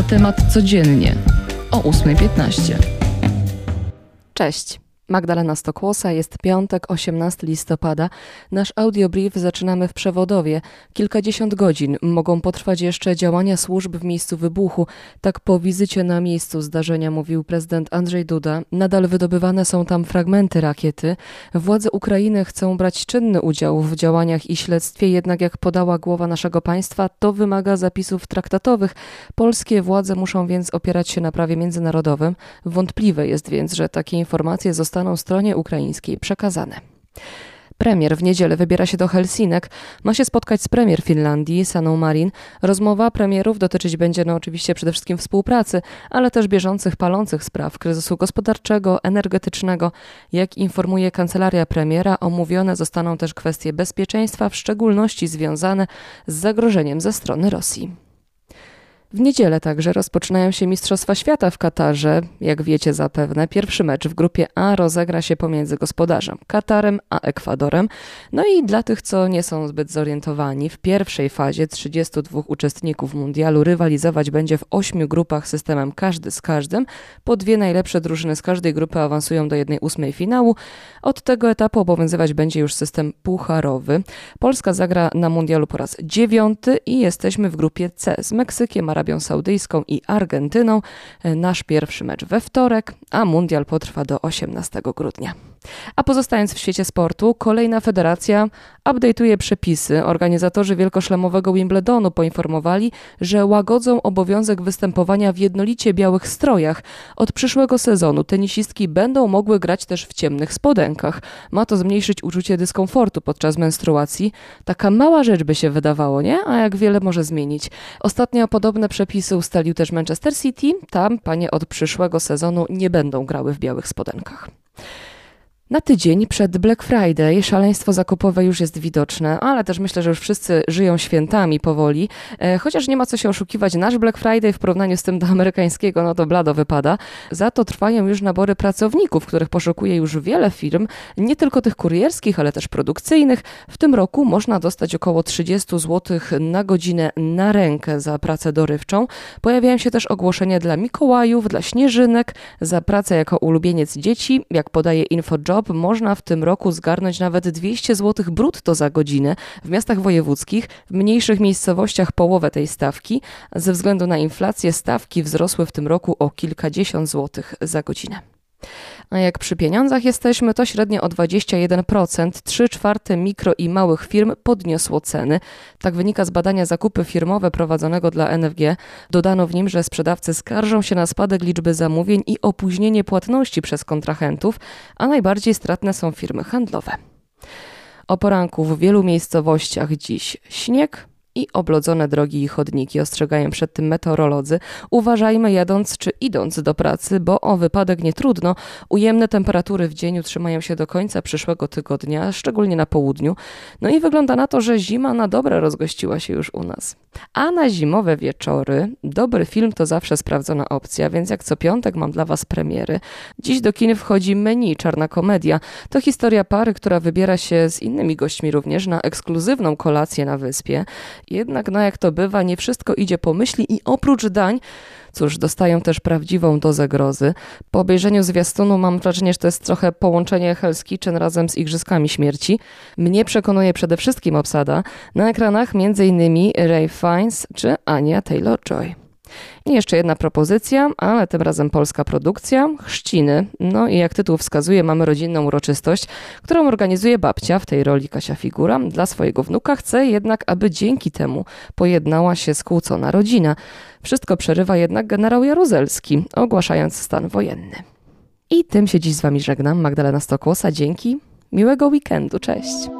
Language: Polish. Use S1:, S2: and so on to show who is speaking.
S1: na temat codziennie o 8.15.
S2: Cześć. Magdalena Stokłosa, jest piątek, 18 listopada. Nasz audiobrief zaczynamy w Przewodowie. Kilkadziesiąt godzin mogą potrwać jeszcze działania służb w miejscu wybuchu. Tak po wizycie na miejscu zdarzenia mówił prezydent Andrzej Duda. Nadal wydobywane są tam fragmenty rakiety. Władze Ukrainy chcą brać czynny udział w działaniach i śledztwie, jednak jak podała głowa naszego państwa, to wymaga zapisów traktatowych. Polskie władze muszą więc opierać się na prawie międzynarodowym. Wątpliwe jest więc, że takie informacje zostaną zostaną stronie ukraińskiej przekazane. Premier w niedzielę wybiera się do Helsinek. Ma się spotkać z premier Finlandii, Saną Marin. Rozmowa premierów dotyczyć będzie no oczywiście przede wszystkim współpracy, ale też bieżących, palących spraw kryzysu gospodarczego, energetycznego. Jak informuje kancelaria premiera, omówione zostaną też kwestie bezpieczeństwa, w szczególności związane z zagrożeniem ze strony Rosji. W niedzielę także rozpoczynają się Mistrzostwa Świata w Katarze. Jak wiecie zapewne, pierwszy mecz w grupie A rozegra się pomiędzy gospodarzem Katarem a Ekwadorem. No i dla tych, co nie są zbyt zorientowani, w pierwszej fazie 32 uczestników mundialu rywalizować będzie w ośmiu grupach systemem każdy z każdym. Po dwie najlepsze drużyny z każdej grupy awansują do jednej ósmej finału. Od tego etapu obowiązywać będzie już system pucharowy. Polska zagra na mundialu po raz dziewiąty i jesteśmy w grupie C z Meksykiem, Arabią Saudyjską i Argentyną. Nasz pierwszy mecz we wtorek, a mundial potrwa do 18 grudnia. A pozostając w świecie sportu, kolejna federacja update'uje przepisy. Organizatorzy wielkoszlemowego Wimbledonu poinformowali, że łagodzą obowiązek występowania w jednolicie białych strojach. Od przyszłego sezonu tenisistki będą mogły grać też w ciemnych spodenkach. Ma to zmniejszyć uczucie dyskomfortu podczas menstruacji. Taka mała rzecz by się wydawało, nie? A jak wiele może zmienić. Ostatnio podobne przepisy ustalił też Manchester City. Tam panie od przyszłego sezonu nie będą grały w białych spodenkach. Na tydzień przed Black Friday szaleństwo zakupowe już jest widoczne, ale też myślę, że już wszyscy żyją świętami powoli. E, chociaż nie ma co się oszukiwać, nasz Black Friday w porównaniu z tym do amerykańskiego, no to blado wypada. Za to trwają już nabory pracowników, których poszukuje już wiele firm, nie tylko tych kurierskich, ale też produkcyjnych. W tym roku można dostać około 30 zł na godzinę na rękę za pracę dorywczą. Pojawiają się też ogłoszenia dla Mikołajów, dla Śnieżynek, za pracę jako ulubieniec dzieci, jak podaje InfoJob można w tym roku zgarnąć nawet 200 zł brutto za godzinę. W miastach wojewódzkich, w mniejszych miejscowościach połowę tej stawki. Ze względu na inflację stawki wzrosły w tym roku o kilkadziesiąt złotych za godzinę. A jak przy pieniądzach jesteśmy, to średnio o 21%, 3 czwarte mikro i małych firm podniosło ceny. Tak wynika z badania zakupy firmowe prowadzonego dla NFG. Dodano w nim, że sprzedawcy skarżą się na spadek liczby zamówień i opóźnienie płatności przez kontrahentów, a najbardziej stratne są firmy handlowe. O poranku w wielu miejscowościach dziś śnieg, i oblodzone drogi i chodniki. Ostrzegają przed tym meteorolodzy. Uważajmy jadąc czy idąc do pracy, bo o wypadek nie trudno. Ujemne temperatury w dzień utrzymają się do końca przyszłego tygodnia, szczególnie na południu. No i wygląda na to, że zima na dobre rozgościła się już u nas. A na zimowe wieczory dobry film to zawsze sprawdzona opcja, więc jak co piątek mam dla Was premiery. Dziś do kin wchodzi menu Czarna Komedia. To historia pary, która wybiera się z innymi gośćmi również na ekskluzywną kolację na wyspie. Jednak, no jak to bywa, nie wszystko idzie po myśli i oprócz dań, cóż, dostają też prawdziwą dozę grozy. Po obejrzeniu zwiastunu mam wrażenie, że to jest trochę połączenie Hell's Kitchen razem z Igrzyskami Śmierci. Mnie przekonuje przede wszystkim obsada. Na ekranach m.in. Ray Fiennes czy Ania Taylor-Joy. I jeszcze jedna propozycja, ale tym razem polska produkcja, chrzciny. No i jak tytuł wskazuje, mamy rodzinną uroczystość, którą organizuje babcia, w tej roli Kasia Figura, dla swojego wnuka. Chce jednak, aby dzięki temu pojednała się skłócona rodzina. Wszystko przerywa jednak generał Jaruzelski, ogłaszając stan wojenny. I tym się dziś z Wami żegnam. Magdalena Stokłosa, dzięki. Miłego weekendu, cześć.